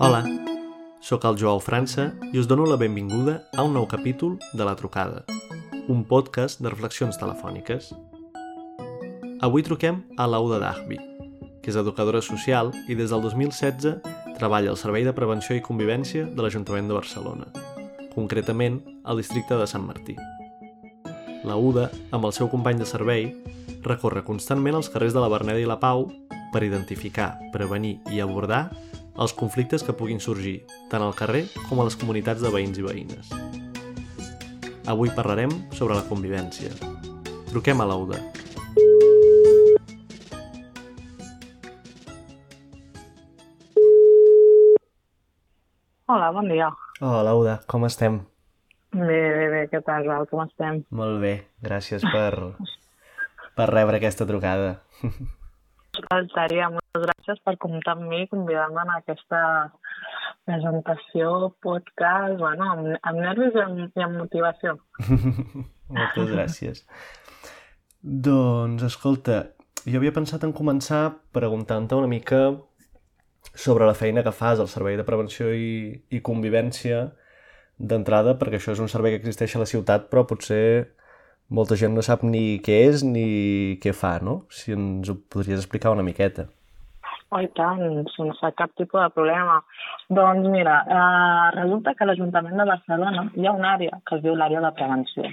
Hola, sóc el Joao França i us dono la benvinguda a un nou capítol de La Trucada, un podcast de reflexions telefòniques. Avui truquem a l'Auda Dahbi, que és educadora social i des del 2016 treballa al Servei de Prevenció i Convivència de l'Ajuntament de Barcelona, concretament al districte de Sant Martí. La UDA, amb el seu company de servei, recorre constantment els carrers de la Berneda i la Pau per identificar, prevenir i abordar els conflictes que puguin sorgir tant al carrer com a les comunitats de veïns i veïnes. Avui parlarem sobre la convivència. Truquem a l'Auda. Hola, bon dia. Hola, Lauda, com estem? Bé, bé, bé, què tal, Val? Com estem? Molt bé, gràcies per, per rebre aquesta trucada. Faltaria, moltes gràcies per comptar amb mi, convidar-me en aquesta presentació, podcast, bueno, amb, amb nervis i amb, i amb motivació. moltes gràcies. Doncs, escolta, jo havia pensat en començar preguntant-te una mica sobre la feina que fas al Servei de Prevenció i, i Convivència d'entrada, perquè això és un servei que existeix a la ciutat, però potser molta gent no sap ni què és ni què fa, no? Si ens ho podries explicar una miqueta. Oh, i tant, sense cap tipus de problema. Doncs mira, eh, resulta que a l'Ajuntament de Barcelona hi ha una àrea que es diu l'àrea de prevenció.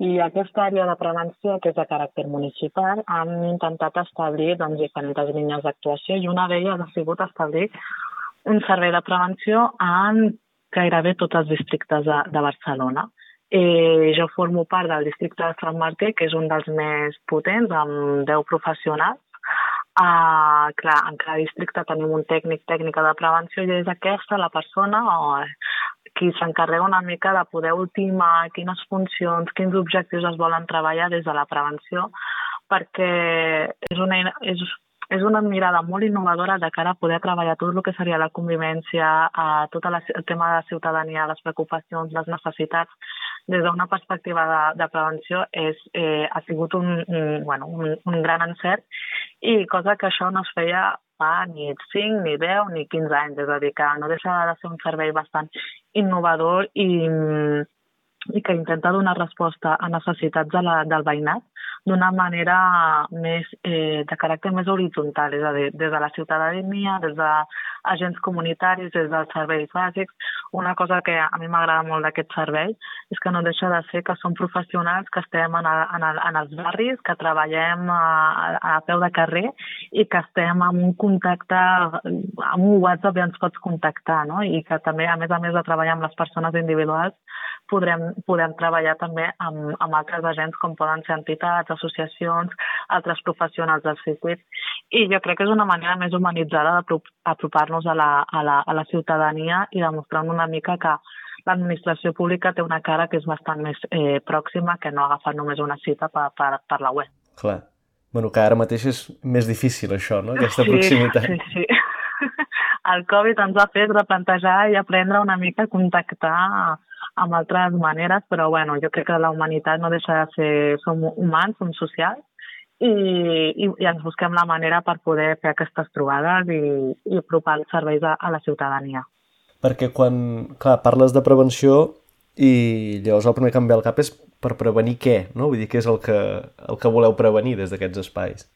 I aquesta àrea de prevenció, que és de caràcter municipal, han intentat establir doncs, diferents línies d'actuació i una d'elles ha sigut establir un servei de prevenció en gairebé tots els districtes de, de Barcelona. Eh, jo formo part del districte de Sant Martí, que és un dels més potents, amb 10 professionals. Uh, clar, en cada districte tenim un tècnic, tècnica de prevenció i és aquesta la persona o, qui s'encarrega una mica de poder ultimar quines funcions, quins objectius es volen treballar des de la prevenció, perquè és una, és, és una mirada molt innovadora de cara a poder treballar tot el que seria la convivència, a tot el tema de la ciutadania, les preocupacions, les necessitats, des d'una perspectiva de, de prevenció és, eh, ha sigut un, un, bueno, un, un gran encert i cosa que això no es feia fa ni 5, ni 10, ni 15 anys. És a dir, que no deixa de ser un servei bastant innovador i, i que intenta donar resposta a necessitats de la, del veïnat d'una manera més eh, de caràcter més horitzontal, és a dir, des de la ciutadania, des d'agents comunitaris, des dels serveis bàsics. Una cosa que a mi m'agrada molt d'aquest servei és que no deixa de ser que som professionals que estem en, a, en, el, en els barris, que treballem a, a peu de carrer i que estem en un contacte, amb un WhatsApp ja ens pots contactar, no? I que també, a més a més de treballar amb les persones individuals, podrem, podem treballar també amb, amb altres agents com poden ser entitats, associacions, altres professionals del circuit. I jo crec que és una manera més humanitzada d'apropar-nos a, la, a, la, a la ciutadania i demostrar una mica que l'administració pública té una cara que és bastant més eh, pròxima que no agafar només una cita per, per, per la web. Clar. Bueno, que ara mateix és més difícil això, no? Aquesta sí, proximitat. Sí, sí. El Covid ens ha fet replantejar i aprendre una mica a contactar amb altres maneres, però bueno, jo crec que la humanitat no deixa de ser... Som humans, som socials, i, i, i ens busquem la manera per poder fer aquestes trobades i, i apropar els serveis a, a la ciutadania. Perquè quan, clar, parles de prevenció i llavors el primer que em ve al cap és per prevenir què, no? Vull dir, què és el que, el que voleu prevenir des d'aquests espais?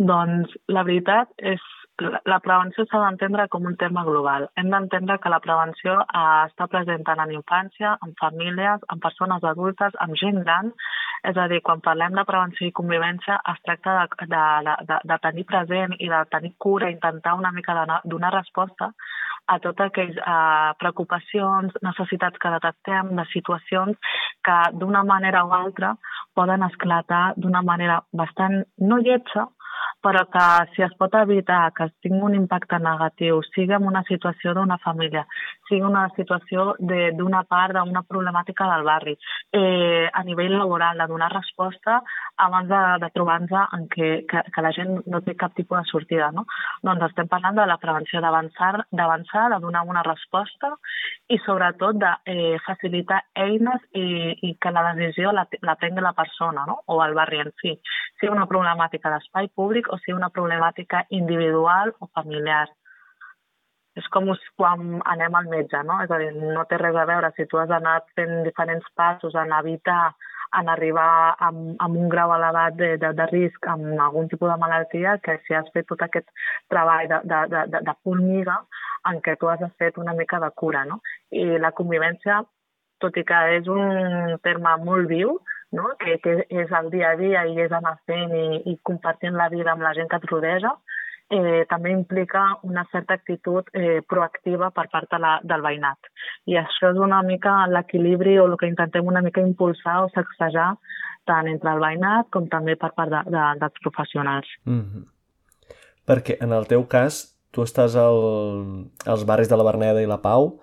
Doncs la veritat és la prevenció s'ha d'entendre com un tema global. Hem d'entendre que la prevenció eh, està present tant en infància, en famílies, en persones adultes, en gent gran. És a dir, quan parlem de prevenció i convivència es tracta de, de, de, de tenir present i de tenir cura, intentar una mica donar resposta a totes aquelles eh, preocupacions, necessitats que detectem, de situacions que d'una manera o altra poden esclatar d'una manera bastant no lletja, però que si es pot evitar que tingui un impacte negatiu, sigui en una situació d'una família, sigui una situació d'una part d'una problemàtica del barri, eh, a nivell laboral, de donar resposta abans de, de trobar-nos en què, que, que la gent no té cap tipus de sortida. No? Doncs estem parlant de la prevenció d'avançar, de donar una resposta i sobretot de eh, facilitar eines i, i que la decisió la, la prengui la persona no? o el barri en si. Si una problemàtica d'espai públic o sigui una problemàtica individual o familiar. és com quan anem al metge, no? És a dir, no té res a veure si tu has anat fent diferents passos en evitar en arribar amb, amb un grau elevat de, de, de risc amb algun tipus de malaltia que si has fet tot aquest treball de, de, de, de formiga en què tu has fet una mica de cura. No? I la convivència, tot i que és un terme molt viu, no? que, que és el dia a dia i és anar fent i, i compartint la vida amb la gent que et rodeja, eh, també implica una certa actitud eh, proactiva per part de la, del veïnat. I això és una mica l'equilibri o el que intentem una mica impulsar o sacsejar tant entre el veïnat com també per part de, de, dels professionals. Mm -hmm. Perquè en el teu cas tu estàs al, als barris de la Berneda i la Pau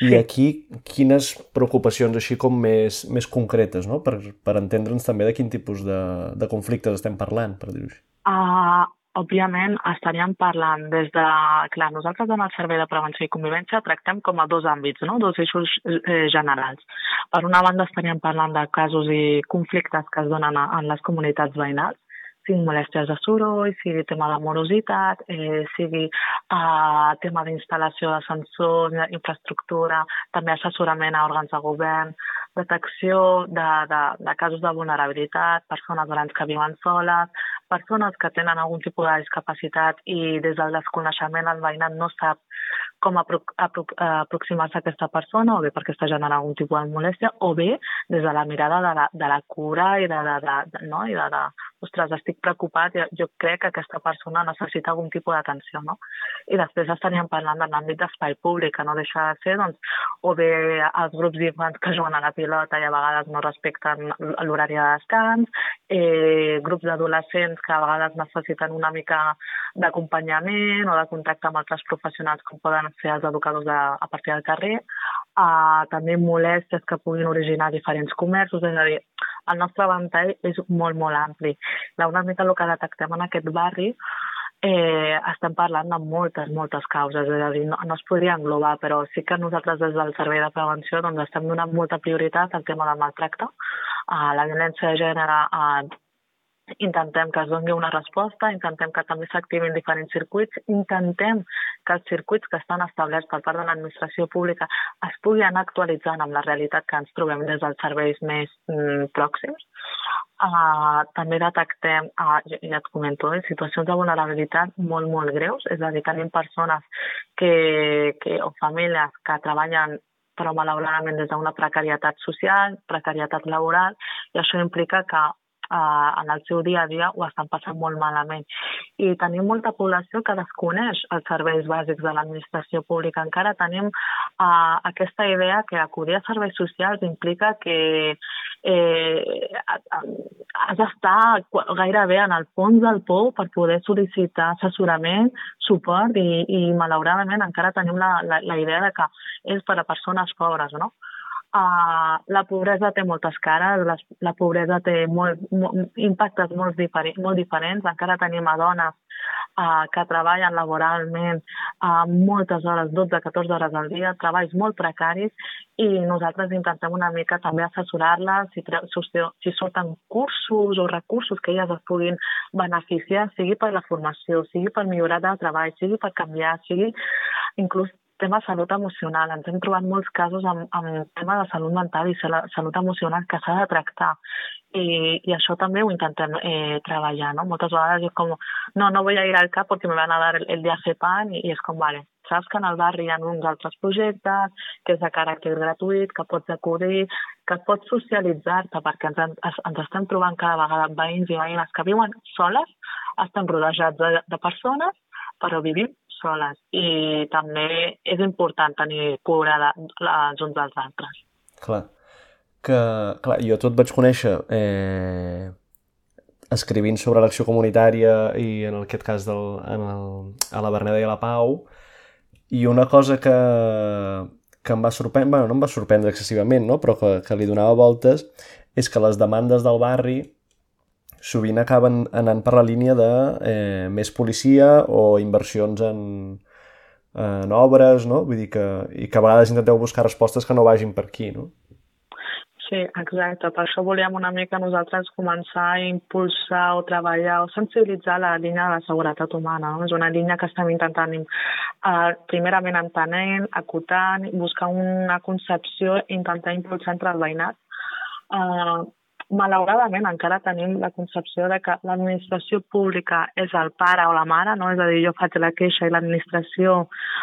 i aquí quines preocupacions així com més, més concretes, no? per, per entendre'ns també de quin tipus de, de conflictes estem parlant, per dir-ho així. Uh, òbviament estaríem parlant des de... Clar, nosaltres en el Servei de Prevenció i Convivència tractem com a dos àmbits, no? dos eixos eh, generals. Per una banda estaríem parlant de casos i conflictes que es donen en les comunitats veïnals, sigui molèsties de soroll, sigui tema de morositat, eh, sigui eh, tema d'instal·lació de sensors, infraestructura, també assessorament a òrgans de govern, detecció de, de, de casos de vulnerabilitat, persones grans que viuen soles, persones que tenen algun tipus de discapacitat i des del desconeixement el veïnat no sap com apro apro aproximar-se a aquesta persona, o bé perquè està generant algun tipus de molèstia, o bé des de la mirada de la, de la cura i de, de, de, de, no? I de, de, ostres, estic preocupat, jo, jo crec que aquesta persona necessita algun tipus d'atenció, no? I després estaríem parlant de l'àmbit d'espai públic, que no deixa de ser, doncs, o bé els grups d'infants que juguen a la pilota i a vegades no respecten l'horari de descans, eh, grups d'adolescents que a vegades necessiten una mica d'acompanyament o de contacte amb altres professionals com poden ser els educadors de, a partir del carrer, uh, també molèsties que puguin originar diferents comerços, és a dir, el nostre ventall és molt, molt ampli. La una mica el que detectem en aquest barri eh, estem parlant de moltes, moltes causes, és a dir, no, no es podria englobar, però sí que nosaltres des del Servei de Prevenció doncs, estem donant molta prioritat al tema del maltracte, a la violència de gènere, a intentem que es doni una resposta, intentem que també s'activin diferents circuits, intentem que els circuits que estan establerts per part de l'administració pública es puguin anar actualitzant amb la realitat que ens trobem des dels serveis més mm, pròxims. Uh, també detectem, uh, ja, et comento, eh, situacions de vulnerabilitat molt, molt greus, és a dir, tenim persones que, que, o famílies que treballen però malauradament des d'una precarietat social, precarietat laboral, i això implica que eh, en el seu dia a dia ho estan passant molt malament. I tenim molta població que desconeix els serveis bàsics de l'administració pública. Encara tenim eh, aquesta idea que acudir a serveis socials implica que eh, has d'estar gairebé en el fons del pou per poder sol·licitar assessorament, suport i, i malauradament encara tenim la, la, la idea de que és per a persones pobres, no? Uh, la pobresa té moltes cares, la, la pobresa té molt, molt, impactes molt, diferent, molt diferents. Encara tenim a dones uh, que treballen laboralment uh, moltes hores, 12-14 hores al dia, treballs molt precaris i nosaltres intentem una mica també assessorar-les si, si surten cursos o recursos que elles es puguin beneficiar, sigui per la formació, sigui per millorar de treball, sigui per canviar, sigui inclús tema salut emocional. Ens hem trobat molts casos amb, amb tema de salut mental i salut emocional que s'ha de tractar. I, I això també ho intentem eh, treballar, ¿no? Moltes vegades és com, no, no a ir al CAP porque me van a dar el, el diazepam i, i és com, vale, saps que en el barri hi ha uns altres projectes, que és de caràcter gratuït, que pots acudir, que pots socialitzar-te, perquè ens, ens, ens estem trobant cada vegada veïns i veïnes que viuen soles, estan rodejats de, de persones, però vivim soles i també és important tenir cura de, els uns dels altres. Clar, que clar, jo tot vaig conèixer eh, escrivint sobre l'acció comunitària i en aquest cas del, en el, a la Berneda i a la Pau i una cosa que, que em va sorprendre, bueno, no em va sorprendre excessivament, no? però que, que li donava voltes, és que les demandes del barri sovint acaben anant per la línia de eh, més policia o inversions en, en obres, no? Vull dir que, i que a vegades intenteu buscar respostes que no vagin per aquí, no? Sí, exacte. Per això volíem una mica nosaltres començar a impulsar o treballar o sensibilitzar la línia de la seguretat humana. No? És una línia que estem intentant eh, primerament entenent, acotant, buscar una concepció i intentar impulsar entre el veïnat. Eh, malauradament encara tenim la concepció de que l'administració pública és el pare o la mare, no? és a dir, jo faig la queixa i l'administració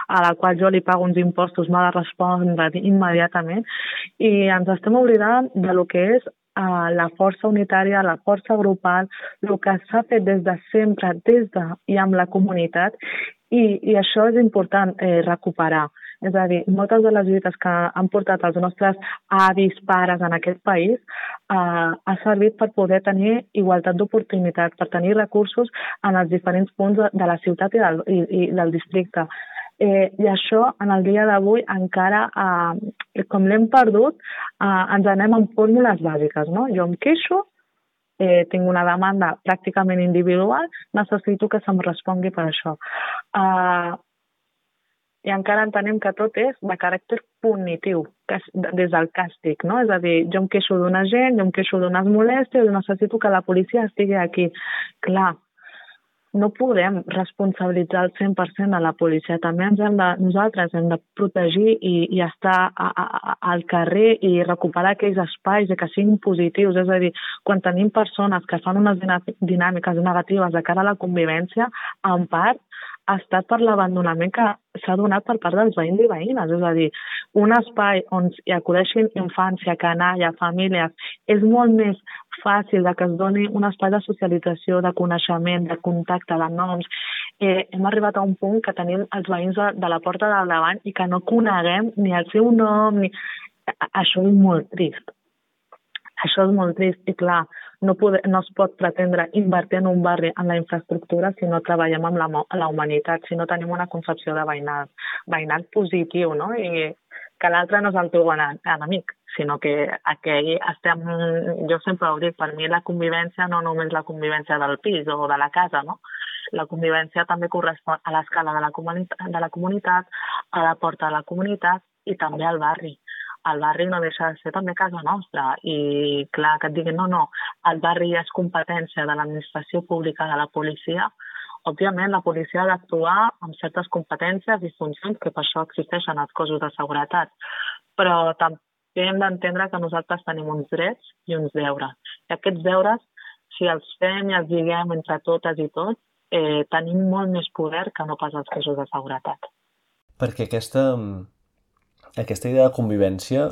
a la qual jo li pago uns impostos m'ha de respondre immediatament i ens estem oblidant de lo que és uh, la força unitària, la força grupal, el que s'ha fet des de sempre, des de i amb la comunitat i, i això és important eh, recuperar. És a dir, moltes de les lluites que han portat els nostres avis, pares en aquest país eh, ha servit per poder tenir igualtat d'oportunitats, per tenir recursos en els diferents punts de, de la ciutat i del, i, i del districte. Eh, I això, en el dia d'avui, encara, eh, com l'hem perdut, eh, ens anem amb fórmules bàsiques. No? Jo em queixo, eh, tinc una demanda pràcticament individual, necessito que se'm respongui per això. Eh, i encara entenem que tot és de caràcter punitiu, des del càstig, no? És a dir, jo em queixo d'una gent, jo em queixo d'unes molèsties, necessito que la policia estigui aquí. Clar, no podem responsabilitzar el 100% a la policia. També ens hem de, nosaltres hem de protegir i, i estar a, a, al carrer i recuperar aquells espais i que siguin positius. És a dir, quan tenim persones que fan unes dinàmiques negatives de cara a la convivència, en part ha estat per l'abandonament que s'ha donat per part dels veïns i veïnes. És a dir, un espai on hi acudeixin infància, canalla, famílies, és molt més fàcil de que es doni un espai de socialització, de coneixement, de contacte, de noms. Eh, hem arribat a un punt que tenim els veïns de, de la porta del davant i que no coneguem ni el seu nom, ni... Això és molt trist. Això és molt trist i clar, no, poder, no es pot pretendre invertir en un barri en la infraestructura si no treballem amb la, la humanitat, si no tenim una concepció de veïnat, veïnat positiu, no? I que l'altre no és el teu enemic, sinó que aquell estem, jo sempre ho dic, per mi la convivència no només la convivència del pis o de la casa, no? La convivència també correspon a l'escala de, la de la comunitat, a la porta de la comunitat i també al barri el barri ser també casa nostra i clar que et diguin no, no, el barri és competència de l'administració pública de la policia, òbviament la policia ha d'actuar amb certes competències i funcions que per això existeixen els cossos de seguretat, però també hem d'entendre que nosaltres tenim uns drets i uns deures. I aquests deures, si els fem i els diguem entre totes i tots, eh, tenim molt més poder que no pas els cossos de seguretat. Perquè aquesta, aquesta idea de convivència,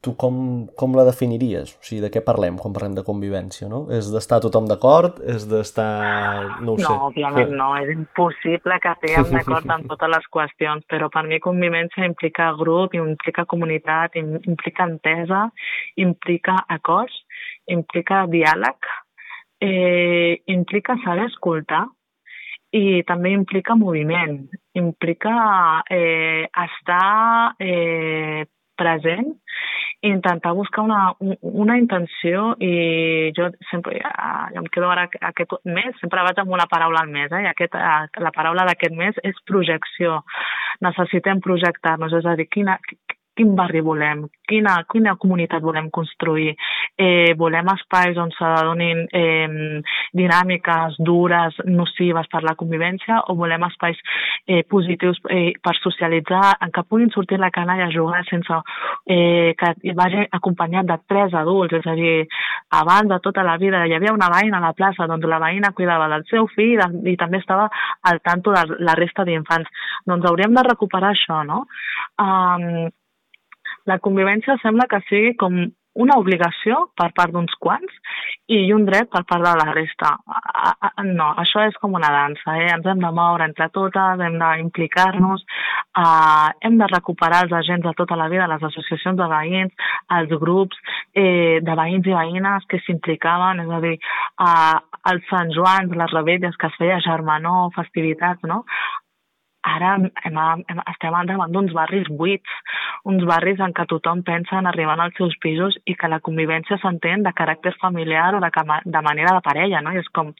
tu com, com la definiries? O sigui, de què parlem quan parlem de convivència, no? És d'estar tothom d'acord? És d'estar... No ho sé. No, òbviament no. És impossible que estiguem d'acord en totes les qüestions, però per mi convivència implica grup, implica comunitat, implica entesa, implica acords, implica diàleg, eh, implica saber escoltar, i també implica moviment, implica eh, estar eh, present i intentar buscar una, una intenció i jo sempre, ja, ja em quedo ara aquest mes, sempre vaig amb una paraula al mes, eh? i aquest, la paraula d'aquest mes és projecció. Necessitem projectar-nos, és a dir, quina, quin barri volem, quina, quina comunitat volem construir. Eh, volem espais on se donin eh, dinàmiques dures, nocives per la convivència o volem espais eh, positius eh, per socialitzar, en què puguin sortir la canalla a jugar sense eh, que vagi acompanyat de tres adults. És a dir, abans de tota la vida hi havia una veïna a la plaça doncs la veïna cuidava del seu fill i, també estava al tanto de la resta d'infants. Doncs hauríem de recuperar això, no? Um, la convivència sembla que sigui com una obligació per part d'uns quants i un dret per part de la resta. No, això és com una dansa, eh? ens hem de moure entre totes, hem d'implicar-nos, eh, hem de recuperar els agents de tota la vida, les associacions de veïns, els grups eh, de veïns i veïnes que s'implicaven, és a dir, eh, els Sant Joans, les rebelles que es feia germanor, festivitats, no? Ara hem, hem, estem davant d'uns barris buits, uns barris en què tothom pensa en arribar als seus pisos i que la convivència s'entén de caràcter familiar o de, de manera de parella, no? I és com...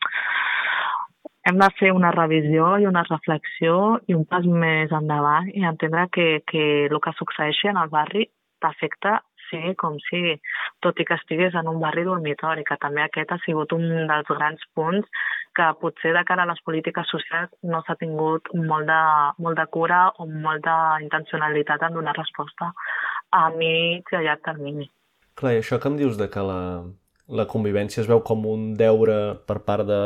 Hem de fer una revisió i una reflexió i un pas més endavant i entendre que, que el que succeeixi en el barri t'afecta sigui com sigui, tot i que estigués en un barri dormitori, que també aquest ha sigut un dels grans punts que potser de cara a les polítiques socials no s'ha tingut molt de, molt de cura o molta intencionalitat en donar resposta a mig i a llarg termini. Clar, i això que em dius de que la, la convivència es veu com un deure per part de,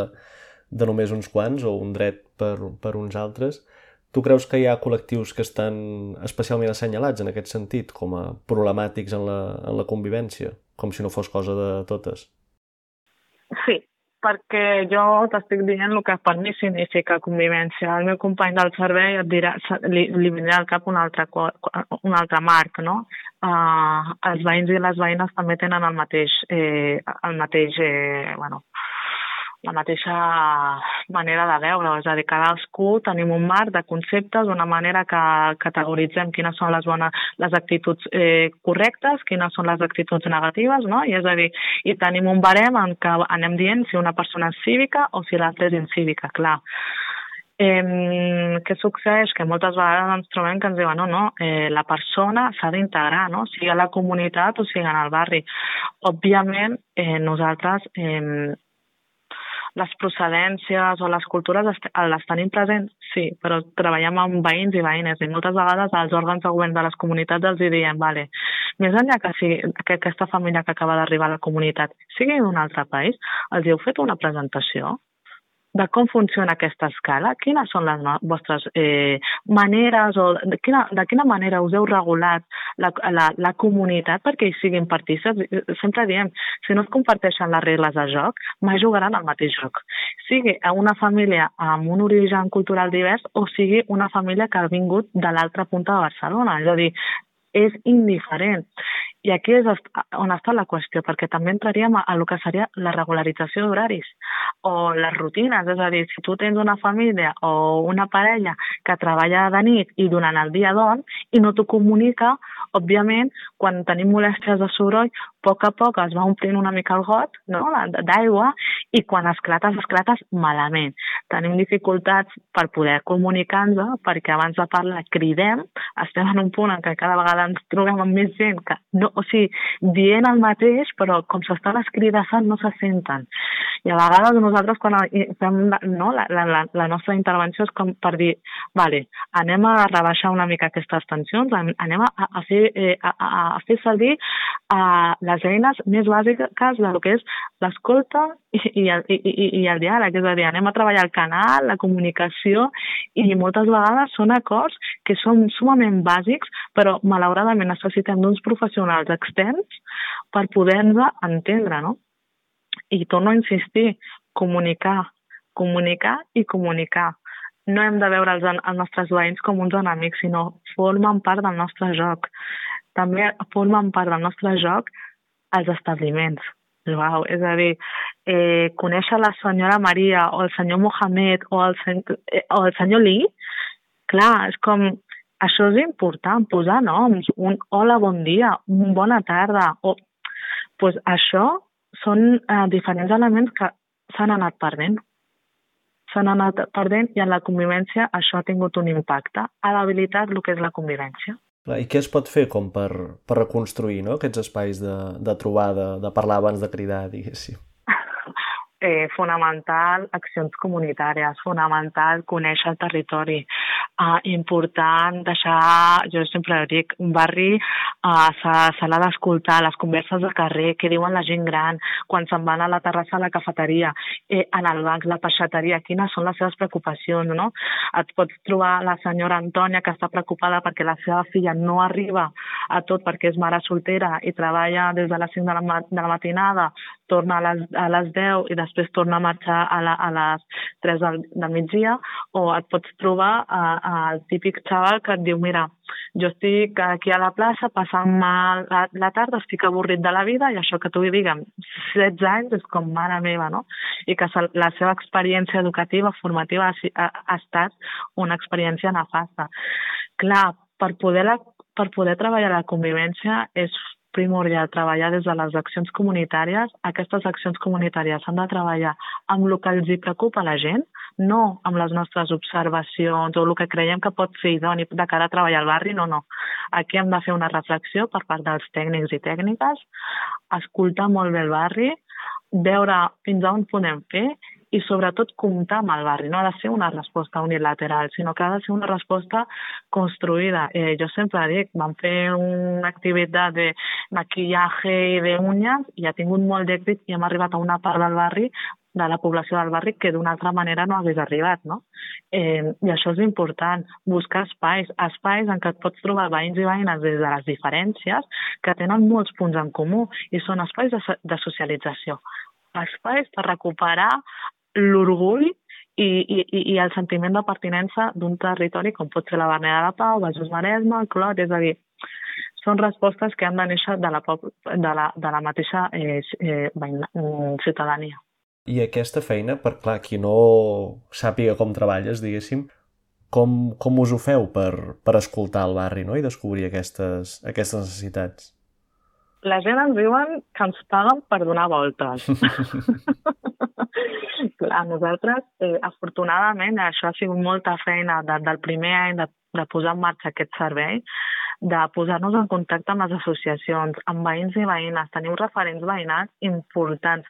de només uns quants o un dret per, per uns altres, Tu creus que hi ha col·lectius que estan especialment assenyalats en aquest sentit, com a problemàtics en la, en la convivència, com si no fos cosa de totes? Sí, perquè jo t'estic dient el que per mi significa convivència. El meu company del servei et dirà, li, li vindrà al cap un altre, un altre marc, no? Uh, els veïns i les veïnes també tenen el mateix, eh, el mateix eh, bueno, la mateixa manera de veure, és a dir, cadascú tenim un marc de conceptes, una manera que categoritzem quines són les bones, les actituds eh, correctes, quines són les actituds negatives, no? I és a dir, i tenim un barem en què anem dient si una persona és cívica o si l'altra és incívica, clar. Eh, què succeeix? Que moltes vegades ens trobem que ens diuen no, no, eh, la persona s'ha d'integrar, no? sigui a la comunitat o sigui en el barri. Òbviament, eh, nosaltres eh, les procedències o les cultures les tenim presents, sí, però treballem amb veïns i veïnes i moltes vegades als òrgans de govern de les comunitats els diem, vale, més enllà que, sigui, que aquesta família que acaba d'arribar a la comunitat sigui d'un altre país, els heu fet una presentació? De com funciona aquesta escala, quines són les vostres eh, maneres o de quina, de quina manera us heu regulat la, la, la comunitat perquè hi siguin partíceps. Sempre diem, si no es comparteixen les regles de joc, mai jugaran al mateix joc. Sigui una família amb un origen cultural divers o sigui una família que ha vingut de l'altra punta de Barcelona. És a dir, és indiferent. I aquí és on està la qüestió, perquè també entraríem a, a el que seria la regularització d'horaris o les rutines, és a dir, si tu tens una família o una parella que treballa de nit i durant el dia dorm i no t'ho comunica, òbviament, quan tenim molèsties de soroll, poc a poc es va omplint una mica el got no? d'aigua i quan esclates, esclates malament. Tenim dificultats per poder comunicar-nos perquè abans de parlar cridem, estem en un punt en què cada vegada ens trobem amb més gent que no, o sigui, dient el mateix, però com s'estan escridassant no se senten. I a vegades nosaltres quan fem no, la, la, la nostra intervenció és com per dir, vale, anem a rebaixar una mica aquestes tensions, anem a, a, fer, eh, a, a fer servir eh, les eines més bàsiques del que és l'escolta i, i, i, i el diàleg, és a dir, anem a treballar el canal, la comunicació i moltes vegades són acords que són sumament bàsics, però malauradament necessitem d'uns professionals externs per poder-nos entendre, no? I torno a insistir, comunicar, comunicar i comunicar. No hem de veure els, els nostres veïns com uns enemics, sinó formen part del nostre joc. També formen part del nostre joc els establiments. Uau, és a dir, eh, conèixer la senyora Maria o el senyor Mohamed o el, sen eh, o el senyor Lee, clar, és com, això és important, posar noms, un hola, bon dia, un bona tarda, o, pues això són eh, diferents elements que s'han anat perdent. S'han anat perdent i en la convivència això ha tingut un impacte. Ha debilitat el que és la convivència. I què es pot fer com per, per reconstruir no? aquests espais de, de trobada, de parlar abans de cridar, diguéssim? Eh, fonamental accions comunitàries, fonamental conèixer el territori, eh, important deixar, jo sempre dic, un barri eh, se l'ha d'escoltar, les converses de carrer, què diuen la gent gran, quan se'n van a la terrassa a la cafeteria, eh, en el banc, la peixateria, quines són les seves preocupacions, no? Et pots trobar la senyora Antònia que està preocupada perquè la seva filla no arriba a tot perquè és mare soltera i treballa des de les 5 de la, de la matinada, torna a les, a les 10 i després torna a marxar a, la, a les 3 del, del migdia, o et pots trobar al típic xaval que et diu, mira, jo estic aquí a la plaça passant mal la, la tarda, estic avorrit de la vida i això que tu hi diguem 16 anys és com mare meva, no? I que la seva experiència educativa, formativa ha, ha, ha estat una experiència nefasta. Clar, per poder, la, per poder treballar la convivència és primordial treballar des de les accions comunitàries. Aquestes accions comunitàries s'han de treballar amb el que els hi preocupa la gent, no amb les nostres observacions o el que creiem que pot ser idoni de cara a treballar al barri, no, no. Aquí hem de fer una reflexió per part dels tècnics i tècniques, escoltar molt bé el barri, veure fins a on podem fer i sobretot comptar amb el barri. No ha de ser una resposta unilateral, sinó que ha de ser una resposta construïda. Eh, jo sempre dic, vam fer una activitat de maquillatge i d'unyes i ha tingut molt d'èxit i hem arribat a una part del barri de la població del barri que d'una altra manera no hagués arribat, no? Eh, I això és important, buscar espais, espais en què et pots trobar veïns i veïnes des de les diferències que tenen molts punts en comú i són espais de, de socialització espais per recuperar l'orgull i, i, i el sentiment de pertinença d'un territori com pot ser la Berneda de la Pau, Baixos Maresme, el Clot, és a dir, són respostes que han de néixer de la, de la, de la mateixa eh, eh, ciutadania. I aquesta feina, per clar, qui no sàpiga com treballes, diguéssim, com, com us ho feu per, per escoltar el barri no? i descobrir aquestes, aquestes necessitats? La gent ens diuen que ens paguen per donar voltes. Clar, nosaltres, eh, afortunadament, això ha sigut molta feina de, del primer any de, de posar en marxa aquest servei, de posar-nos en contacte amb les associacions, amb veïns i veïnes. Tenim referents veïnals importants,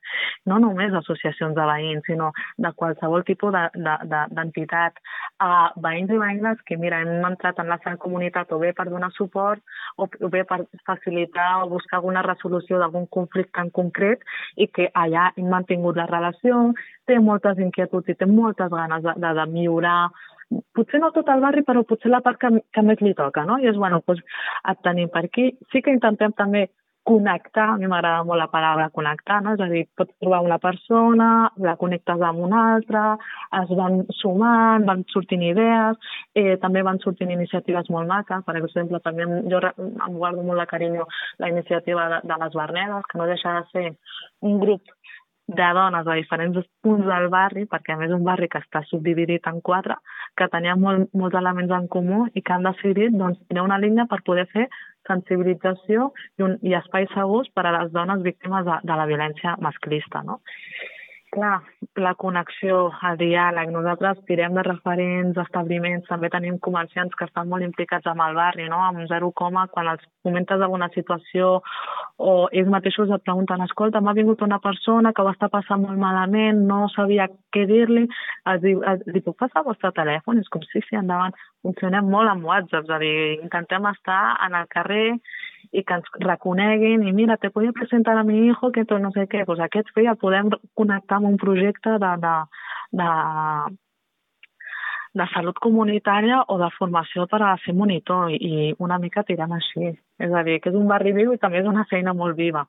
no només associacions de veïns, sinó de qualsevol tipus d'entitat. De, de, uh, veïns i veïnes que, mira, hem entrat en la seva comunitat o bé per donar suport o, o bé per facilitar o buscar alguna resolució d'algun conflicte en concret i que allà hem mantingut la relació, té moltes inquietuds i té moltes ganes de, de, de millorar potser no tot el barri, però potser la part que, que més li toca, no? I és, bueno, doncs et tenim per aquí. Sí que intentem també connectar, a mi m'agrada molt la paraula connectar, no? és a dir, pots trobar una persona, la connectes amb una altra, es van sumant, van sortint idees, eh, també van sortint iniciatives molt maques, per exemple, també jo em guardo molt de carinyo la iniciativa de, de les Bernedes, que no deixa de ser un grup de dones a diferents punts del barri, perquè a més és un barri que està subdividit en quatre, que tenia molt, molts elements en comú i que han decidit doncs, tenir una línia per poder fer sensibilització i, un, i espais segurs per a les dones víctimes de, de la violència masclista. No? Clar, la connexió, el diàleg. Nosaltres tirem de referents, establiments, també tenim comerciants que estan molt implicats amb el barri, no? amb zero coma, quan els comentes alguna situació o ells mateixos et pregunten, escolta, m'ha vingut una persona que ho està passant molt malament, no sabia què dir-li, es diu, li puc passar el vostre telèfon? És com, sí, sí, endavant. Funcionem molt amb WhatsApp, és a dir, intentem estar en el carrer i que ens reconeguin i mira, te puedo presentar a mi hijo que tot no sé què, doncs aquests que ja podem connectar amb un projecte de, de, de, de salut comunitària o de formació per a ser monitor i una mica tirant així. És a dir, que és un barri viu i també és una feina molt viva,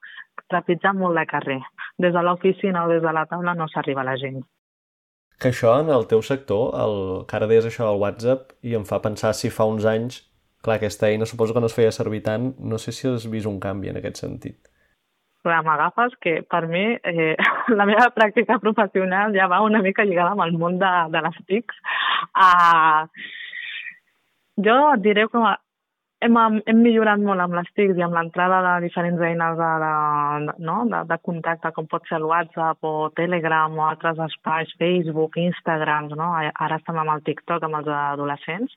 trepitjant molt de carrer. Des de l'oficina o des de la taula no s'arriba la gent. Que això en el teu sector, el, que ara deies això del WhatsApp, i em fa pensar si fa uns anys clar, aquesta eina suposo que no es feia servir tant, no sé si has vist un canvi en aquest sentit. Clar, m'agafes que per mi eh, la meva pràctica professional ja va una mica lligada amb el món de, de les TICs. Uh, jo diré que hem, hem millorat molt amb les TICs i amb l'entrada de diferents eines de, de, no? de, de contacte, com pot ser el WhatsApp o Telegram o altres espais, Facebook, Instagram, no? ara estem amb el TikTok amb els adolescents,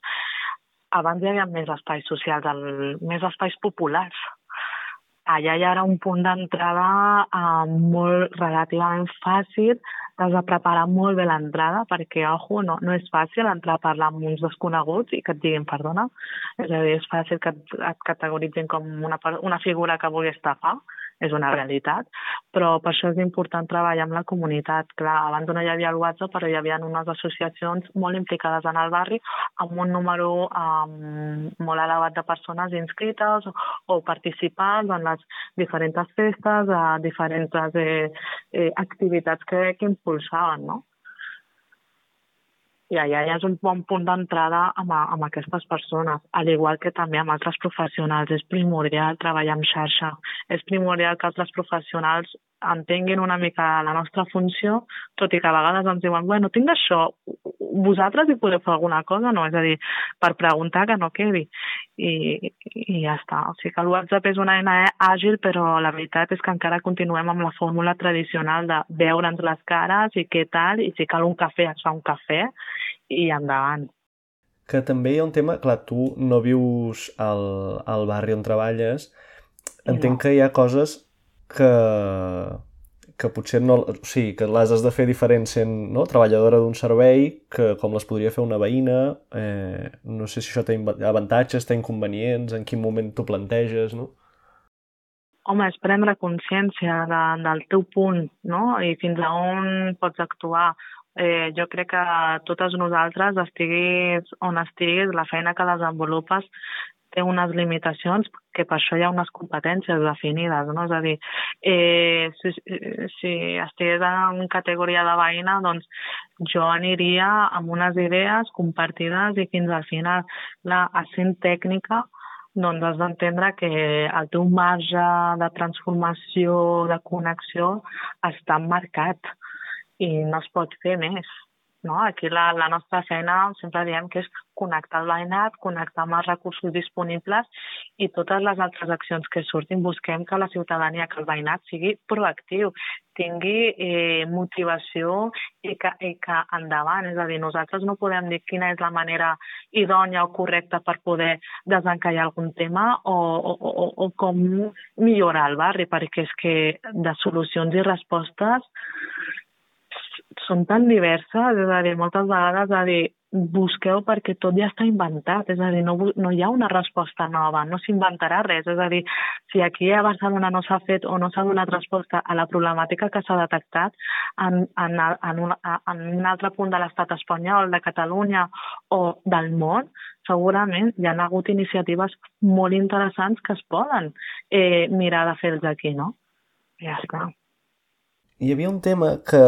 abans hi havia més espais socials, el, més espais populars. Allà hi era un punt d'entrada eh, molt relativament fàcil, t'has de preparar molt bé l'entrada perquè, ojo, no, no és fàcil entrar a parlar amb uns desconeguts i que et diguin perdona. És a dir, és fàcil que et, et categoritzin com una, una figura que vulgui estafar és una realitat, però per això és important treballar amb la comunitat. Clar, abans no hi havia el WhatsApp, però hi havia unes associacions molt implicades en el barri amb un número um, molt elevat de persones inscrites o, o participants en les diferents festes, a diferents eh, eh, activitats que, que impulsaven, no? I allà ja és un bon punt d'entrada amb, amb aquestes persones, al igual que també amb altres professionals. És primordial treballar en xarxa. És primordial que altres professionals entenguin una mica la nostra funció, tot i que a vegades ens diuen, bueno, tinc això, vosaltres hi podeu fer alguna cosa, no? És a dir, per preguntar que no quedi. I, i ja està. O sigui que el WhatsApp és una eina àgil, però la veritat és que encara continuem amb la fórmula tradicional de veure'ns les cares i què tal, i si cal un cafè, es fa un cafè, i endavant. Que també hi ha un tema, clar, tu no vius al, al barri on treballes, entenc no. que hi ha coses que, que potser no... O sigui, que les has de fer diferent sent no? treballadora d'un servei que com les podria fer una veïna. Eh, no sé si això té avantatges, té inconvenients, en quin moment t'ho planteges, no? Home, és prendre consciència de, del teu punt, no? I fins a on pots actuar. Eh, jo crec que totes nosaltres, estiguis on estiguis, la feina que desenvolupes té unes limitacions que per això hi ha unes competències definides, no? És a dir, eh, si, si estigués en categoria de veïna, doncs jo aniria amb unes idees compartides i fins al final, la essent tècnica, doncs has d'entendre que el teu marge de transformació, de connexió, està marcat i no es pot fer més. No? Aquí la, la nostra feina sempre diem que és connectar el veïnat, connectar amb els recursos disponibles i totes les altres accions que surtin busquem que la ciutadania, que el veïnat sigui proactiu, tingui eh, motivació i que, i que endavant. És a dir, nosaltres no podem dir quina és la manera idònia o correcta per poder desencallar algun tema o, o, o, o com millorar el barri, perquè és que de solucions i respostes són tan diverses, és a dir, moltes vegades a dir, busqueu perquè tot ja està inventat, és a dir, no, no hi ha una resposta nova, no s'inventarà res, és a dir, si aquí a Barcelona no s'ha fet o no s'ha donat resposta a la problemàtica que s'ha detectat en, en, en, un, en un altre punt de l'estat espanyol, de Catalunya o del món, segurament hi ha hagut iniciatives molt interessants que es poden eh, mirar de fer-los aquí, no? Ja està hi havia un tema que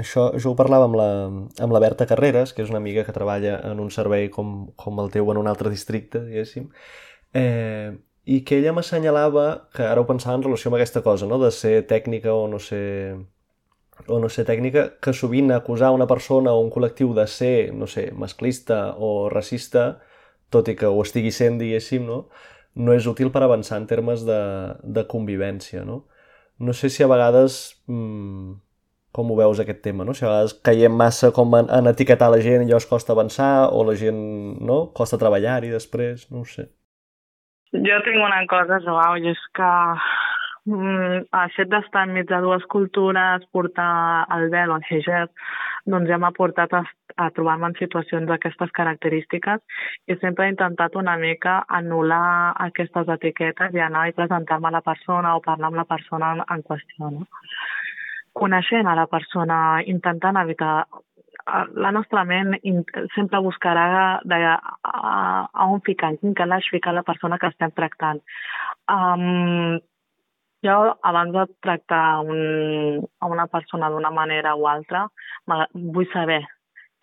això jo ho parlava amb la, amb la Berta Carreras, que és una amiga que treballa en un servei com, com el teu en un altre districte, diguéssim, eh, i que ella m'assenyalava que ara ho pensava en relació amb aquesta cosa, no? de ser tècnica o no ser o no ser tècnica, que sovint acusar una persona o un col·lectiu de ser, no sé, masclista o racista, tot i que ho estigui sent, diguéssim, no? no és útil per avançar en termes de, de convivència, no? No sé si a vegades mmm, com ho veus aquest tema, no? Si a vegades caiem massa com en, en etiquetar la gent i llavors costa avançar o la gent no? costa treballar-hi després, no ho sé. Jo tinc una cosa, Joao, i és que mm, el fet d'estar enmig de dues cultures, portar el vel o el hijab, doncs ja m'ha portat a, a trobar-me en situacions d'aquestes característiques i sempre he intentat una mica anul·lar aquestes etiquetes i anar i presentar-me a la persona o parlar amb la persona en, en qüestió. No? Coneixent a la persona, intentant evitar la nostra ment sempre buscarà de, a, a on ficar, en quin calaix ficar la persona que estem tractant. Um, jo, abans de tractar un, a una persona d'una manera o altra, vull saber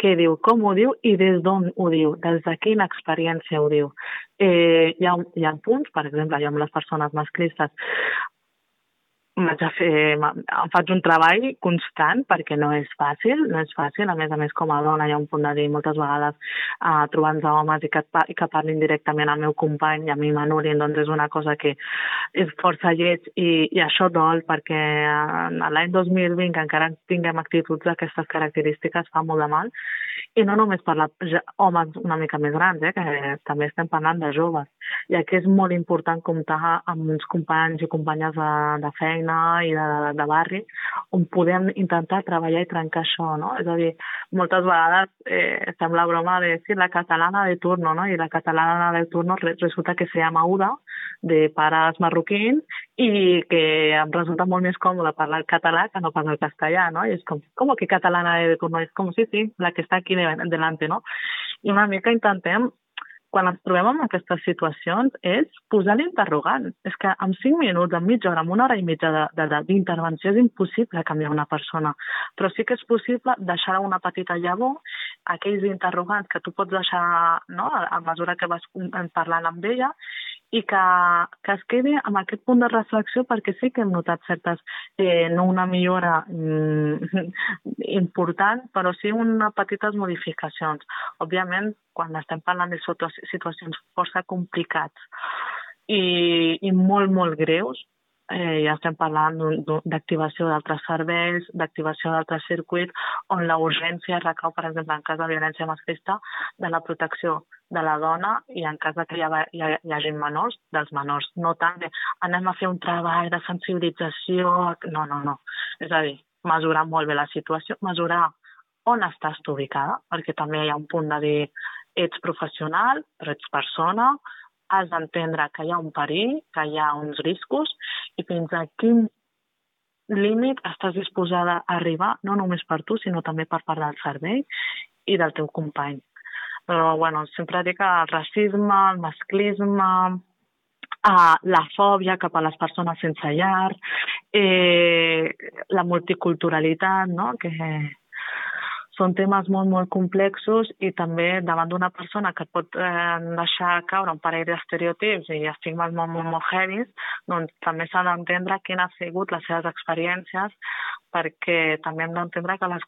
què diu, com ho diu i des d'on ho diu, des de quina experiència ho diu. Eh, hi, ha, hi ha punts, per exemple, jo amb les persones masclistes, vaig a fer, em faig un treball constant perquè no és fàcil, no és fàcil, a més a més com a dona hi ha un punt de dir moltes vegades uh, trobant-nos homes i que, i que parlin directament al meu company i a mi m'anulin, doncs és una cosa que és força lleig i, i això dol perquè uh, l'any 2020 que encara tinguem actituds d'aquestes característiques fa molt de mal i no només per la, homes una mica més grans, eh, que també estem parlant de joves. I aquí és molt important comptar amb uns companys i companyes de, de feina i de, de, de barri on podem intentar treballar i trencar això, no? És a dir, moltes vegades eh, sembla broma de dir la catalana de turno, no? I la catalana de turno resulta que se llama Uda, de pares marroquins, i que em resulta molt més còmode parlar català que no parlar el castellà, no? I és com, com que catalana de turno? És com, sí, sí, la que està aquí delante, no? I una mica intentem quan ens trobem en aquestes situacions és posar l'interrogant. És que en cinc minuts, en mitja hora, en una hora i mitja d'intervenció és impossible canviar una persona. Però sí que és possible deixar una petita llavor, aquells interrogants que tu pots deixar no, a mesura que vas parlant amb ella i que, que es quedi amb aquest punt de reflexió perquè sí que hem notat certes, eh, no una millora mm, important, però sí unes petites modificacions. Òbviament, quan estem parlant de situacions força complicats i, i molt, molt greus, eh, ja estem parlant d'activació d'altres serveis, d'activació d'altres circuits, on la urgència recau, per exemple, en cas de violència masclista, de la protecció de la dona i en cas de que hi, ha, hi, ha, hi hagi menors, dels menors. No tant de anem a fer un treball de sensibilització... No, no, no. És a dir, mesurar molt bé la situació, mesurar on estàs tu ubicada, perquè també hi ha un punt de dir ets professional, però ets persona, has d'entendre que hi ha un perill, que hi ha uns riscos i fins a quin límit estàs disposada a arribar, no només per tu, sinó també per part del servei i del teu company. Però, bueno, sempre dic que el racisme, el masclisme, eh, la fòbia cap a les persones sense llar, eh, la multiculturalitat, no?, que són temes molt, molt complexos i també davant d'una persona que et pot eh, deixar caure un parell d'estereotips i estigmes molt, molt, molt heavies, doncs també s'ha d'entendre quines han sigut les seves experiències perquè també hem d'entendre que, les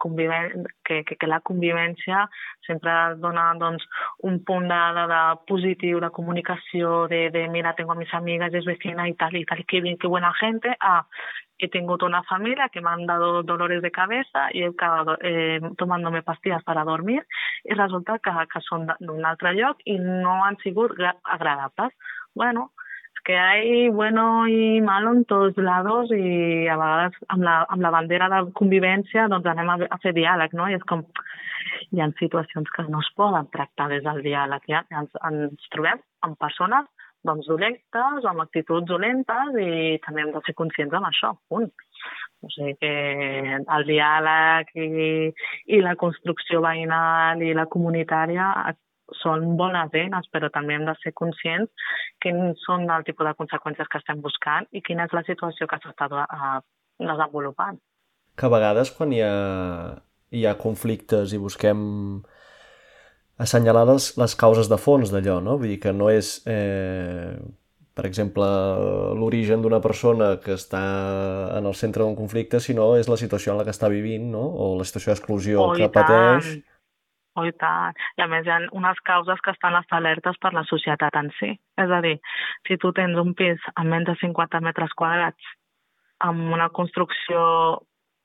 que, que, que la convivència sempre dona doncs, un punt de, de, de positiu, de comunicació, de, de mira, tengo a mis amigas, es vecina y tal, y tal, qué bien, qué buena gente, a he tingut una familia que me han dado dolores de cabeza y he acabado eh, tomándome pastillas para dormir i resulta que, que són d'un altre lloc i no han sigut agradables. Bueno, es que hay bueno y malo en tots lados i a vegades amb la, amb la bandera de convivència doncs anem a, a fer diàleg, no? I és com, hi ha situacions que no es poden tractar des del diàleg, ja ens, ens trobem amb persones doncs, dolentes, amb actituds dolentes i també hem de ser conscients amb això, punt. O sigui que el diàleg i, i la construcció veïnal i la comunitària són bones eines, però també hem de ser conscients quins són el tipus de conseqüències que estem buscant i quina és la situació que s'està eh, desenvolupant. Que a vegades quan hi ha, hi ha conflictes i busquem assenyalar les, les causes de fons d'allò, no? Vull dir que no és, eh, per exemple, l'origen d'una persona que està en el centre d'un conflicte, sinó és la situació en la que està vivint, no? O la situació d'exclusió oh, que pateix. Oh, i tant. I a més hi ha unes causes que estan establertes per la societat en si. És a dir, si tu tens un pis amb menys de 50 metres quadrats amb una construcció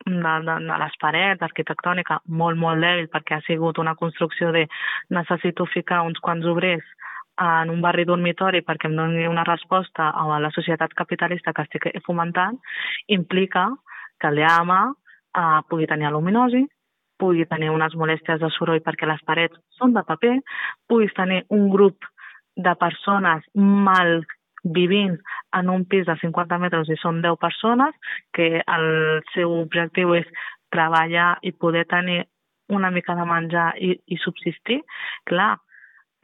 de, de, de les parets, arquitectònica, molt, molt dèbil, perquè ha sigut una construcció de necessito ficar uns quants obrers en un barri dormitori perquè em doni una resposta a la societat capitalista que estic fomentant, implica que l'EAMA eh, pugui tenir aluminosi, pugui tenir unes molèsties de soroll perquè les parets són de paper, puguis tenir un grup de persones mal vivint en un pis de 50 metres i són 10 persones, que el seu objectiu és treballar i poder tenir una mica de menjar i, i subsistir, clar,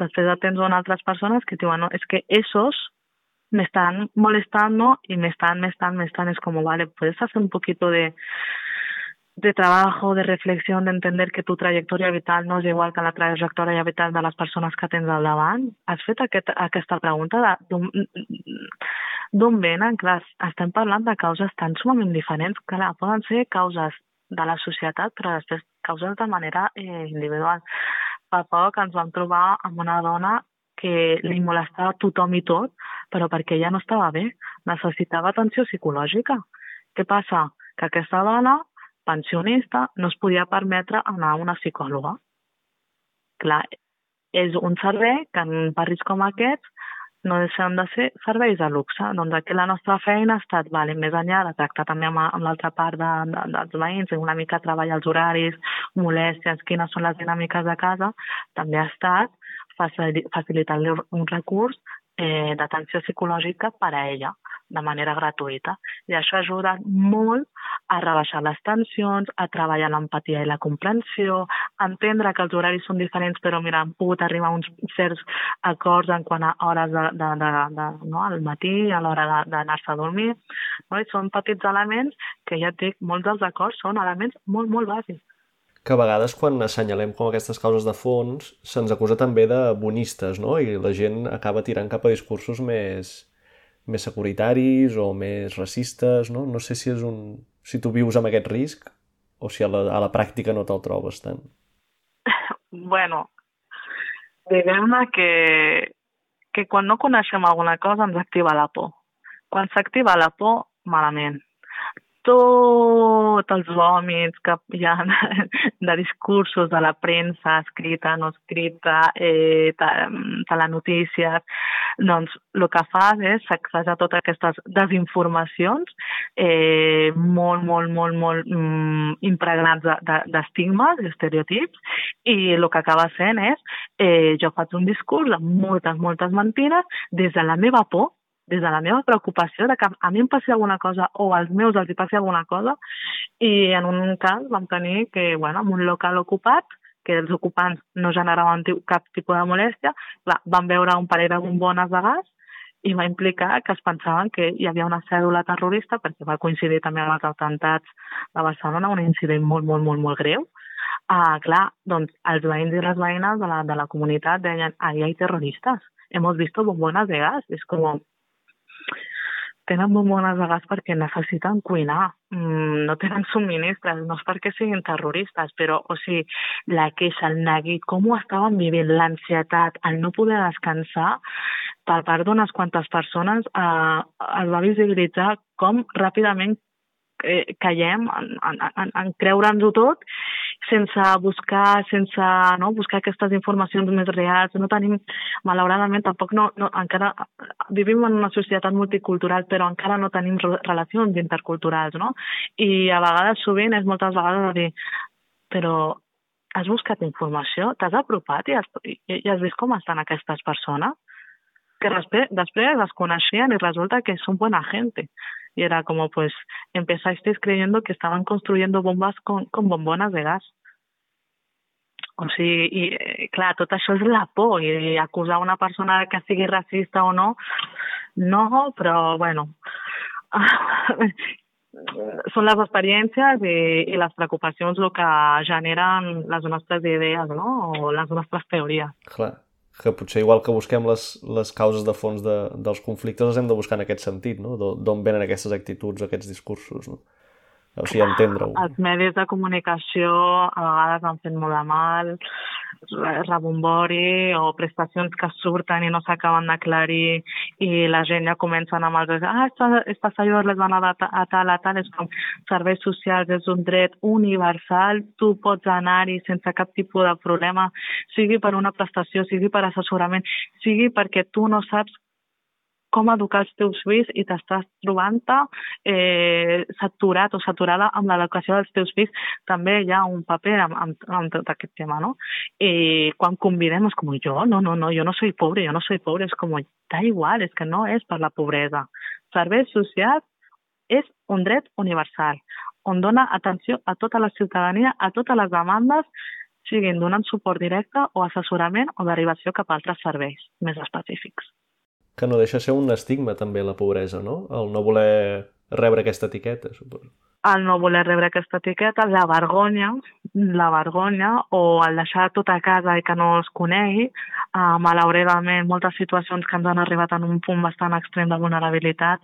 després tens altres persones que diuen, no, és que esos me están molestando y me están, me están, me vale, puedes hacer un poquito de, de trabajo, de reflexió, d'entender que tu trajectòria vital no és igual que la trajectòria vital de les persones que tens al davant? Has fet aquest, aquesta pregunta d'on venen? Clar, estem parlant de causes tan sumament diferents. Clar, poden ser causes de la societat, però després causes de manera eh, individual. Fa poc ens vam trobar amb una dona que li molestava tothom i tot, però perquè ella no estava bé, necessitava atenció psicològica. Què passa? Que aquesta dona pensionista no es podia permetre anar a una psicòloga. Clar, és un servei que en barris com aquests no deixen de ser serveis de luxe. Doncs aquí la nostra feina ha estat, vale, més enllà de tractar també amb, amb l'altra part de, de, dels veïns, una mica treballar els horaris, molèsties, quines són les dinàmiques de casa, també ha estat facilitar-li un recurs eh, d'atenció psicològica per a ella de manera gratuïta. I això ajuda molt a rebaixar les tensions, a treballar l'empatia i la comprensió, a entendre que els horaris són diferents, però mira, han pogut arribar a uns certs acords en quant a hores de, de, de, de, no, al matí, a l'hora d'anar-se a dormir. No? I són petits elements que ja et dic, molts dels acords són elements molt, molt bàsics. que a vegades quan assenyalem com aquestes causes de fons se'ns acusa també de bonistes, no? I la gent acaba tirant cap a discursos més, més securitaris o més racistes, no? No sé si és un... si tu vius amb aquest risc o si a la, a la pràctica no te'l trobes tant. Bueno, diguem-ne que, que quan no coneixem alguna cosa ens activa la por. Quan s'activa la por, malament tots els vòmits que hi ha de discursos de la premsa escrita, no escrita, eh, telenotícies, doncs el que fas és sacsejar totes aquestes desinformacions eh, molt, molt, molt, molt mm, impregnats d'estigmes, de, estereotips, i el que acaba sent és eh, jo faig un discurs amb moltes, moltes mentides des de la meva por des de la meva preocupació de que a mi em passi alguna cosa o als meus els hi passi alguna cosa i en un cas vam tenir que, bueno, en un local ocupat que els ocupants no generaven cap tipus de molèstia, clar, van veure un parell de bombones de gas i va implicar que es pensaven que hi havia una cèdula terrorista perquè va coincidir també amb els atemptats de Barcelona, un incident molt, molt, molt, molt greu. Ah, clar, doncs els veïns i les veïnes de la, de la comunitat deien, ahí hay terroristas, hemos visto bombones de gas. És com, tenen bombones de gas perquè necessiten cuinar, mm, no tenen subministres, no és perquè siguin terroristes, però, o sigui, la queixa, el neguit, com ho estaven vivint, l'ansietat, el no poder descansar, per part d'unes quantes persones eh, es va visibilitzar com ràpidament eh, caiem en, en, en, en creure'ns-ho tot sense buscar, sense no, buscar aquestes informacions més reals. No tenim, malauradament, tampoc no, no, encara vivim en una societat multicultural, però encara no tenim relacions interculturals, no? I a vegades, sovint, és moltes vegades dir, però has buscat informació, t'has apropat i has, i, i has vist com estan aquestes persones? Que després, després es coneixien i resulta que són bona gente y era como pues empezasteis creyendo que estaban construyendo bombas con, con bombonas de gas. O sigui, i, eh, clar, tot això és la por, i acusar una persona que sigui racista o no, no, però, bueno, són les experiències i, i les preocupacions el que generen les nostres idees, no?, o les nostres teories. Clar que potser igual que busquem les, les causes de fons de, dels conflictes, les hem de buscar en aquest sentit, no? D'on venen aquestes actituds, aquests discursos, no? O sigui, entendre-ho. Els medis de comunicació a vegades han fet molt de mal, rebombori o prestacions que surten i no s'acaben d'aclarir i la gent ja comença amb els ah, estas ayudas les van a a tal, a tal, és com serveis socials és un dret universal, tu pots anar-hi sense cap tipus de problema, sigui per una prestació, sigui per assessorament, sigui perquè tu no saps com educar els teus fills i t'estàs trobant-te eh, saturat o saturada amb l'educació dels teus fills, també hi ha un paper amb, amb, amb tot aquest tema, no? I quan convidem és com, jo, no, no, no, jo no soy pobre, jo no soy pobre, és com, da igual, és que no és per la pobresa. Serveis socials és un dret universal, on dona atenció a tota la ciutadania, a totes les demandes, siguin donant suport directe o assessorament o derivació cap a altres serveis més específics que no deixa ser un estigma també la pobresa, no? El no voler rebre aquesta etiqueta, suposo el no voler rebre aquesta etiqueta, la vergonya, la vergonya o el deixar tot a casa i que no es conegui. Uh, malauradament, moltes situacions que ens han arribat en un punt bastant extrem de vulnerabilitat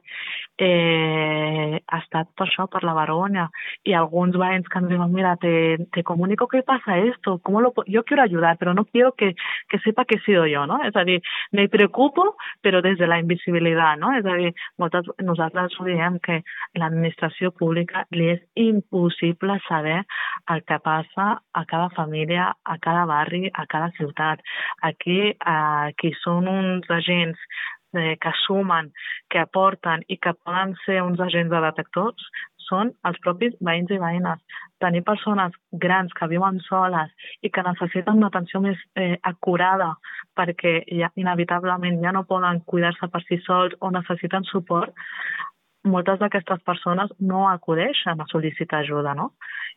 eh, ha estat per això, per la vergonya. I alguns veïns que ens diuen, mira, te, te comunico que pasa esto, ¿cómo lo yo quiero ayudar, pero no quiero que, que sepa que he sido yo, no? És a dir, me preocupo, però des de la invisibilitat, no? És a dir, moltes, nosaltres ho diem que l'administració pública li és impossible saber el que passa a cada família, a cada barri, a cada ciutat. Aquí, eh, qui són uns agents eh, que sumen, que aporten i que poden ser uns agents de detectors són els propis veïns i veïnes. Tenir persones grans que viuen soles i que necessiten una atenció més eh, acurada perquè ja, inevitablement ja no poden cuidar-se per si sols o necessiten suport, moltes d'aquestes persones no acudeixen a sol·licitar ajuda, no?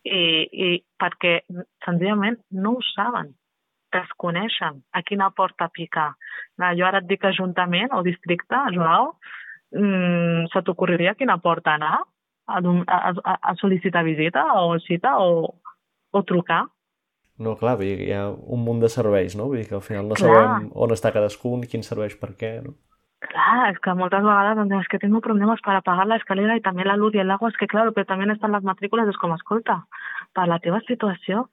I, i perquè senzillament no ho saben, desconeixen a quina porta picar. Jo ara et dic ajuntament o districte, Joao, mmm, se t'ocorreria a quina porta anar a, a, a, a sol·licitar visita o cita o o trucar. No, clar, vull dir, hi ha un munt de serveis, no? Vull dir que al final no clar. sabem on està cadascun, quin serveix per què, no? Clar, és que moltes vegades doncs, és que tengo problemes per apagar la escalera i també la luz i el agua, és que claro, però també estan les matrícules, és com, escolta, per la teva situació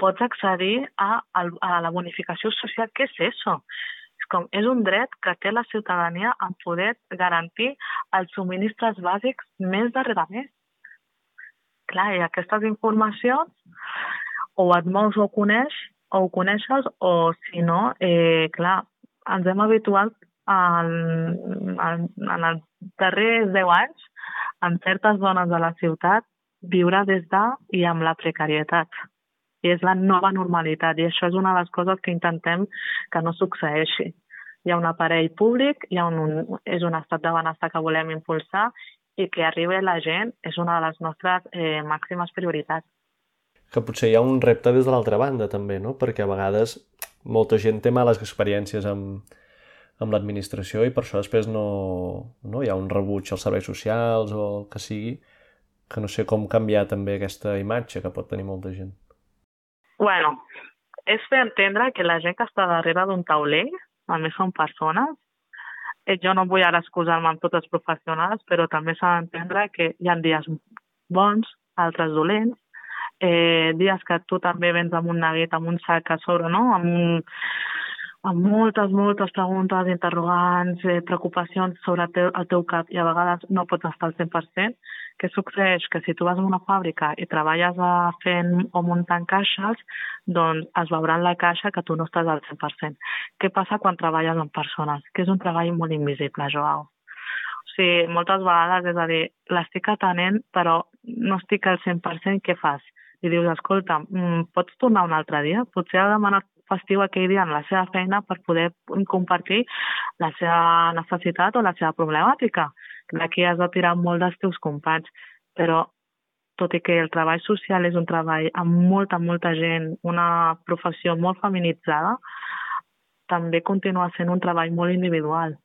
pots accedir a, a la bonificació social. Què és això? És com, és un dret que té la ciutadania en poder garantir els subministres bàsics més darrere més. Clar, i aquestes informacions o et mous o coneix, o ho coneixes, o si no, eh, clar, ens hem habituat en, en, en els darrers 10 anys, en certes zones de la ciutat, viure des de i amb la precarietat. I és la nova normalitat i això és una de les coses que intentem que no succeeixi. Hi ha un aparell públic, hi ha un, un, és un estat de benestar que volem impulsar i que arribi la gent és una de les nostres eh, màximes prioritats. Que potser hi ha un repte des de l'altra banda també, no? Perquè a vegades molta gent té males experiències amb, amb l'administració i per això després no, no hi ha un rebuig als serveis socials o el que sigui, que no sé com canviar també aquesta imatge que pot tenir molta gent. Bueno, és fer entendre que la gent que està darrere d'un tauler, a més són persones, eh, jo no vull ara excusar-me amb tots els professionals, però també s'ha d'entendre que hi ha dies bons, altres dolents, eh, dies que tu també vens amb un neguet, amb un sac a sobre, no? amb un, amb moltes, moltes preguntes, interrogants, eh, preocupacions sobre el teu, el teu cap i a vegades no pots estar al 100%. Què succeeix? Que si tu vas a una fàbrica i treballes a fent o muntant caixes, doncs es veurà en la caixa que tu no estàs al 100%. Què passa quan treballes amb persones? Que és un treball molt invisible, Joao. O sigui, moltes vegades, és a dir, l'estic atenent, però no estic al 100%, què fas? i dius, escolta, mm, pots tornar un altre dia? Potser ha demanat festiu aquell dia en la seva feina per poder compartir la seva necessitat o la seva problemàtica. D'aquí has de tirar molt dels teus companys, però tot i que el treball social és un treball amb molta, molta gent, una professió molt feminitzada, també continua sent un treball molt individual.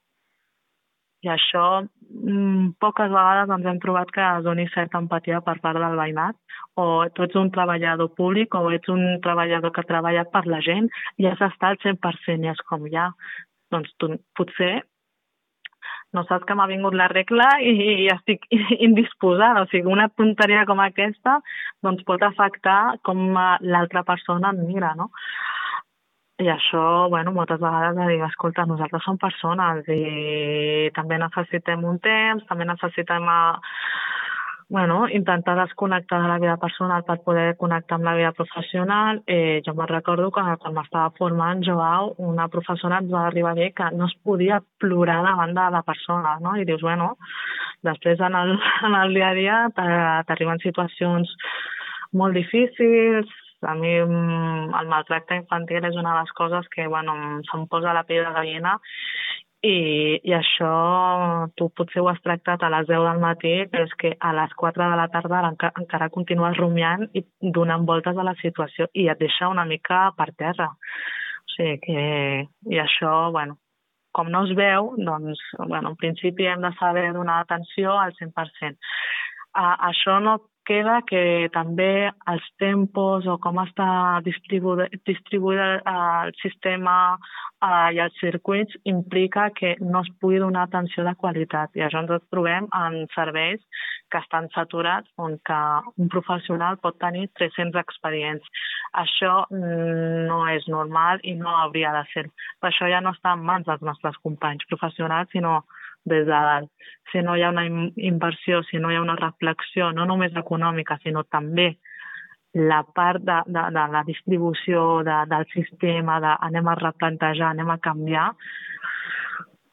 I això mm, poques vegades ens hem trobat que es doni certa empatia per part del veïnat o tu ets un treballador públic o ets un treballador que treballa per la gent i has d'estar al 100% i és com ja, doncs tu potser no saps que m'ha vingut la regla i, i estic indisposada. O sigui, una tonteria com aquesta doncs pot afectar com l'altra persona em mira, no? I això, bueno, moltes vegades de dir, escolta, nosaltres som persones i també necessitem un temps, també necessitem a, bueno, intentar desconnectar de la vida personal per poder connectar amb la vida professional. Eh, jo me'n recordo que quan m'estava formant, Joao, una professora ens va arribar a dir que no es podia plorar davant de la persona, no? I dius, bueno, després en el, en el dia a dia t'arriben situacions molt difícils, a mi mm, el maltracte infantil és una de les coses que, bueno, se'm posa la pell de gallina i, i això tu potser ho has tractat a les 10 del matí, però és que a les 4 de la tarda enca encara continues rumiant i donant voltes a la situació i et deixa una mica per terra. O sigui que... I això, bueno, com no es veu, doncs, bueno, en principi hem de saber donar atenció al 100%. Uh, això no queda que també els tempos o com està distribuït, distribuït el sistema eh, i els circuits implica que no es pugui donar atenció de qualitat. I això ens trobem en serveis que estan saturats on que un professional pot tenir 300 expedients. Això mm, no és normal i no hauria de ser. Per això ja no està en mans dels nostres companys professionals, sinó des de dalt. Si no hi ha una inversió, si no hi ha una reflexió, no només econòmica, sinó també la part de, de, de la distribució de, del sistema, de anem a replantejar, anem a canviar,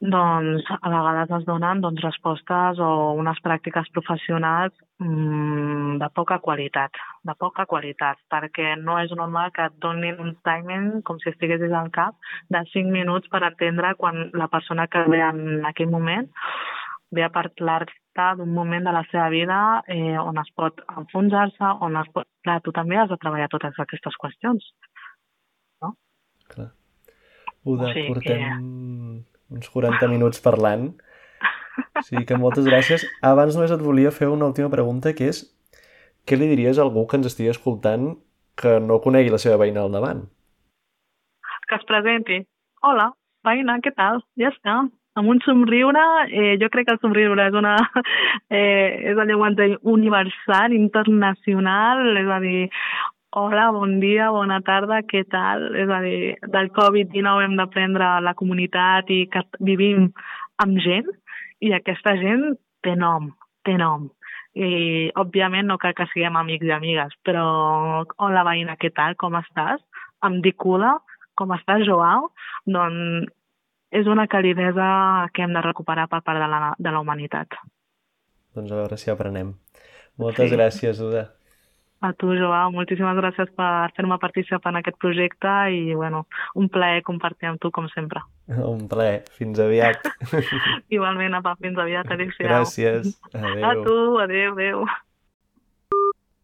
doncs a vegades es donen doncs, respostes o unes pràctiques professionals mmm, de poca qualitat, de poca qualitat, perquè no és normal que et donin un timing com si estiguessis al cap de 5 minuts per atendre quan la persona que ve en aquell moment ve a parlar-te d'un moment de la seva vida eh, on es pot enfonsar-se, on es pot... Clar, tu també has de treballar totes aquestes qüestions, no? Clar. Uda, o sigui portem... Que uns 40 minuts parlant. O sigui que moltes gràcies. Abans només et volia fer una última pregunta, que és què li diries a algú que ens estigui escoltant que no conegui la seva veïna al davant. Que es presenti. Hola, veïna, què tal? Ja està. Amb un somriure, eh, jo crec que el somriure és una... Eh, és el llenguatge universal, internacional, és a dir, hola, bon dia, bona tarda, què tal? És a dir, del Covid-19 hem d'aprendre la comunitat i que vivim amb gent i aquesta gent té nom, té nom i òbviament no cal que siguem amics i amigues, però hola veïna, què tal, com estàs? Em dic Ula, com estàs, Joao? Doncs és una calidesa que hem de recuperar per part de la, de la humanitat. Doncs a veure si aprenem. Moltes sí. gràcies, Uda. A tu, Joao, moltíssimes gràcies per fer-me participar en aquest projecte i, bueno, un plaer compartir amb tu, com sempre. Un plaer. Fins aviat. Igualment, apa, fins aviat. Adéu-siau. Gràcies. Adéu. A tu, adéu, adéu.